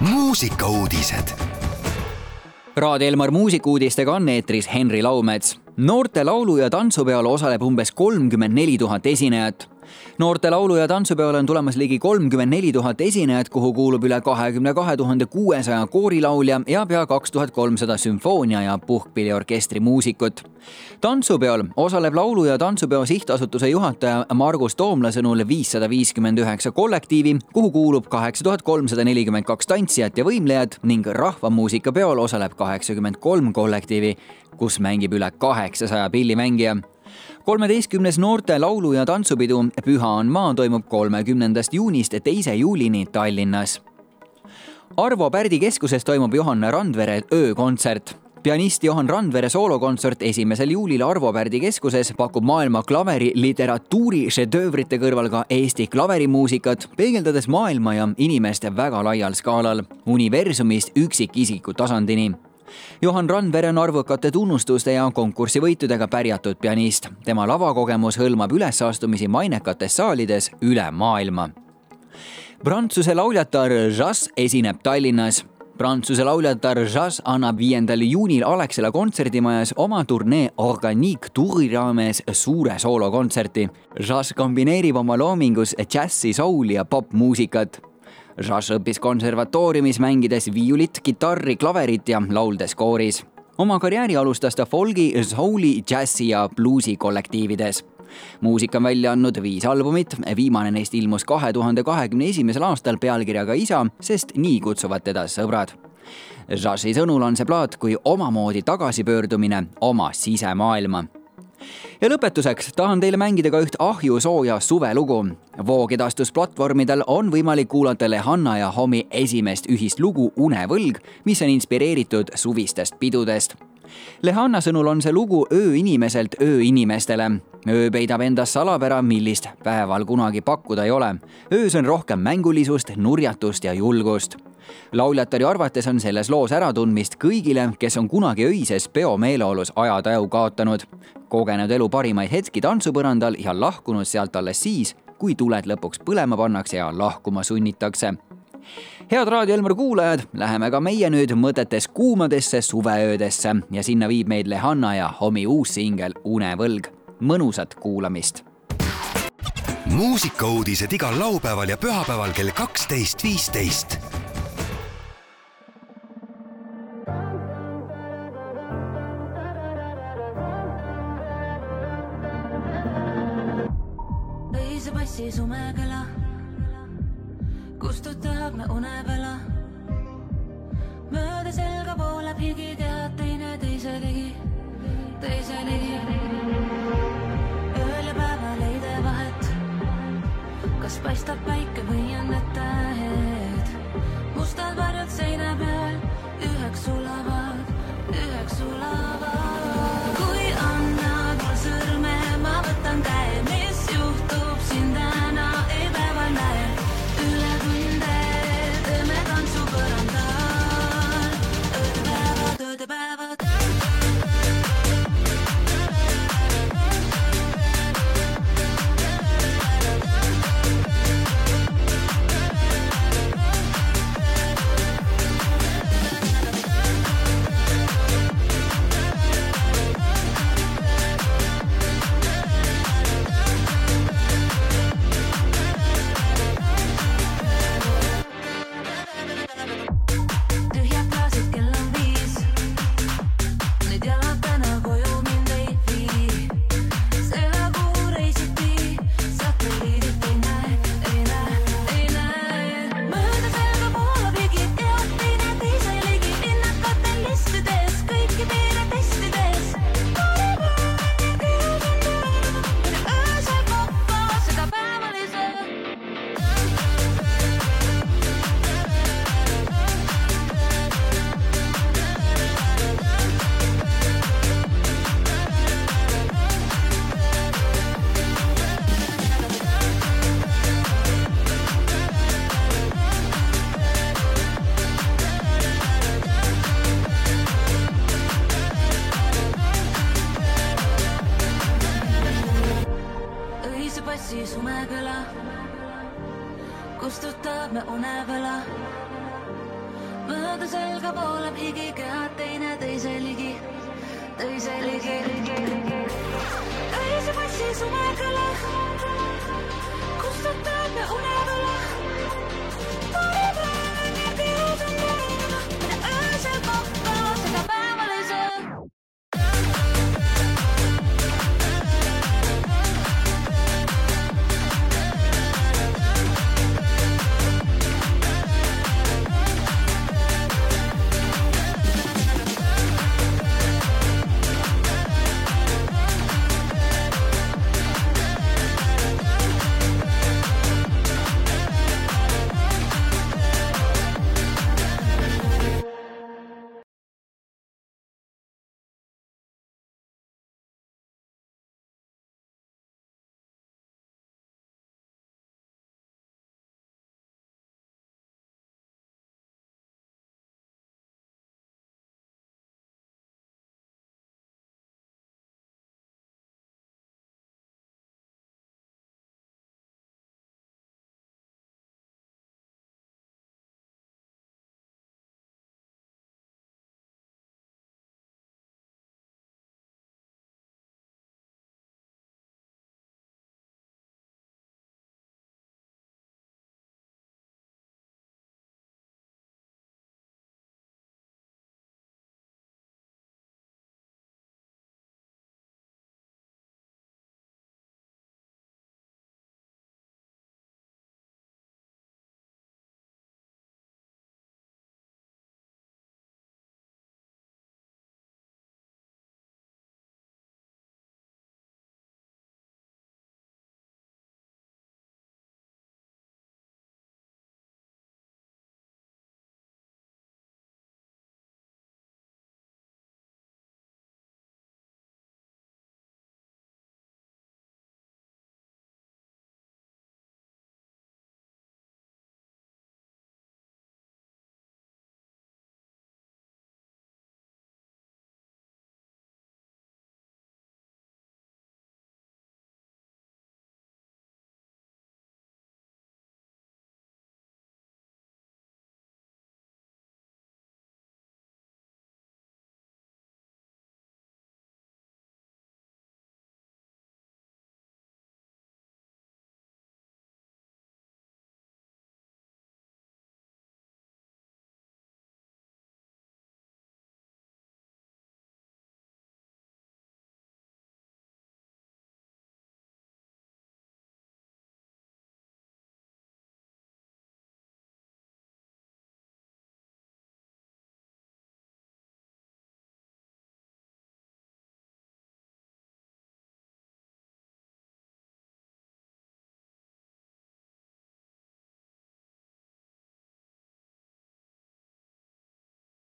muusikauudised. Raadio Elmar muusikuudistega on eetris Henri Laumets. noorte laulu- ja tantsupeol osaleb umbes kolmkümmend neli tuhat esinejat noorte laulu- ja tantsupeole on tulemas ligi kolmkümmend neli tuhat esinejat, kuhu kuulub üle kahekümne kahe tuhande kuuesaja koorilaulja ja pea kaks tuhat kolmsada sümfoonia ja puhkpilliorkestri muusikut. tantsupeol osaleb laulu- ja tantsupeo sihtasutuse juhataja Margus Toomla sõnul viissada viiskümmend üheksa kollektiivi, kuhu kuulub kaheksa tuhat kolmsada nelikümmend kaks tantsijat ja võimlejat ning rahvamuusikapeol osaleb kaheksakümmend kolm kollektiivi, kus mängib üle kaheksasaja pillimängija kolmeteistkümnes noorte laulu- ja tantsupidu Püha on maa toimub kolmekümnendast juunist teise juulini Tallinnas. Arvo Pärdi keskuses toimub Johan Randvere öökontsert pianist Johan Randvere soolokontsert esimesel juulil Arvo Pärdi keskuses pakub maailma klaveri literatuuri šedöövrite kõrval ka Eesti klaverimuusikat, peegeldades maailma ja inimest väga laial skaalal, universumist üksikisiku tasandini Johan Randvere on arvukate tunnustuste ja konkursivõitudega pärjatud pianist. tema lavakogemus hõlmab ülesastumisi mainekates saalides üle maailma. Prantsuse lauljatar Jazz esineb Tallinnas Prantsuse lauljatar Jazz annab viiendal juunil Alexela kontserdimajas oma turnee Organique tuuri raames suure soolokontserti. Jazz kombineerib oma loomingus džässi, souli ja popmuusikat Žaš õppis konservatooriumis mängides viiulit, kitarri, klaverit ja lauldes kooris. oma karjääri alustas ta folgi, souli, džässi ja bluusi kollektiivides muusika on välja andnud viis albumit, viimane neist ilmus kahe tuhande kahekümne esimesel aastal pealkirjaga Isa, sest nii kutsuvad teda sõbrad. Žaši sõnul on see plaat kui omamoodi tagasipöördumine oma sisemaailma ja lõpetuseks tahan teile mängida ka üht ahjusooja suvelugu. voogedastusplatvormidel on võimalik kuulata Lehanna ja Homi esimest ühist lugu Unevõlg, mis on inspireeritud suvistest pidudest. Lehanna sõnul on see lugu ööinimeselt ööinimestele. öö peidab endas salapära, millist päeval kunagi pakkuda ei ole. öös on rohkem mängulisust, nurjatust ja julgust lauljatari arvates on selles loos äratundmist kõigile, kes on kunagi öises peomeeleolus ajataju kaotanud, kogenud elu parimaid hetki tantsupõrandal ja lahkunud sealt alles siis, kui tuled lõpuks põlema pannakse ja lahkuma sunnitakse head Raadio Elmar kuulajad, läheme ka meie nüüd mõtetes kuumadesse suveöödesse ja sinna viib meid Lehanna ja Homi uus singel Unevõlg. mõnusat kuulamist. muusikauudised igal laupäeval ja pühapäeval kell kaksteist, viisteist öise passi sumekela kustutab me unepela. mööda selga voolab higi, tead passi sumekõla kustutab me unevõla. mööda selga voolab higi kehad teineteise ligi, teise ligi. öise passi sumekõla,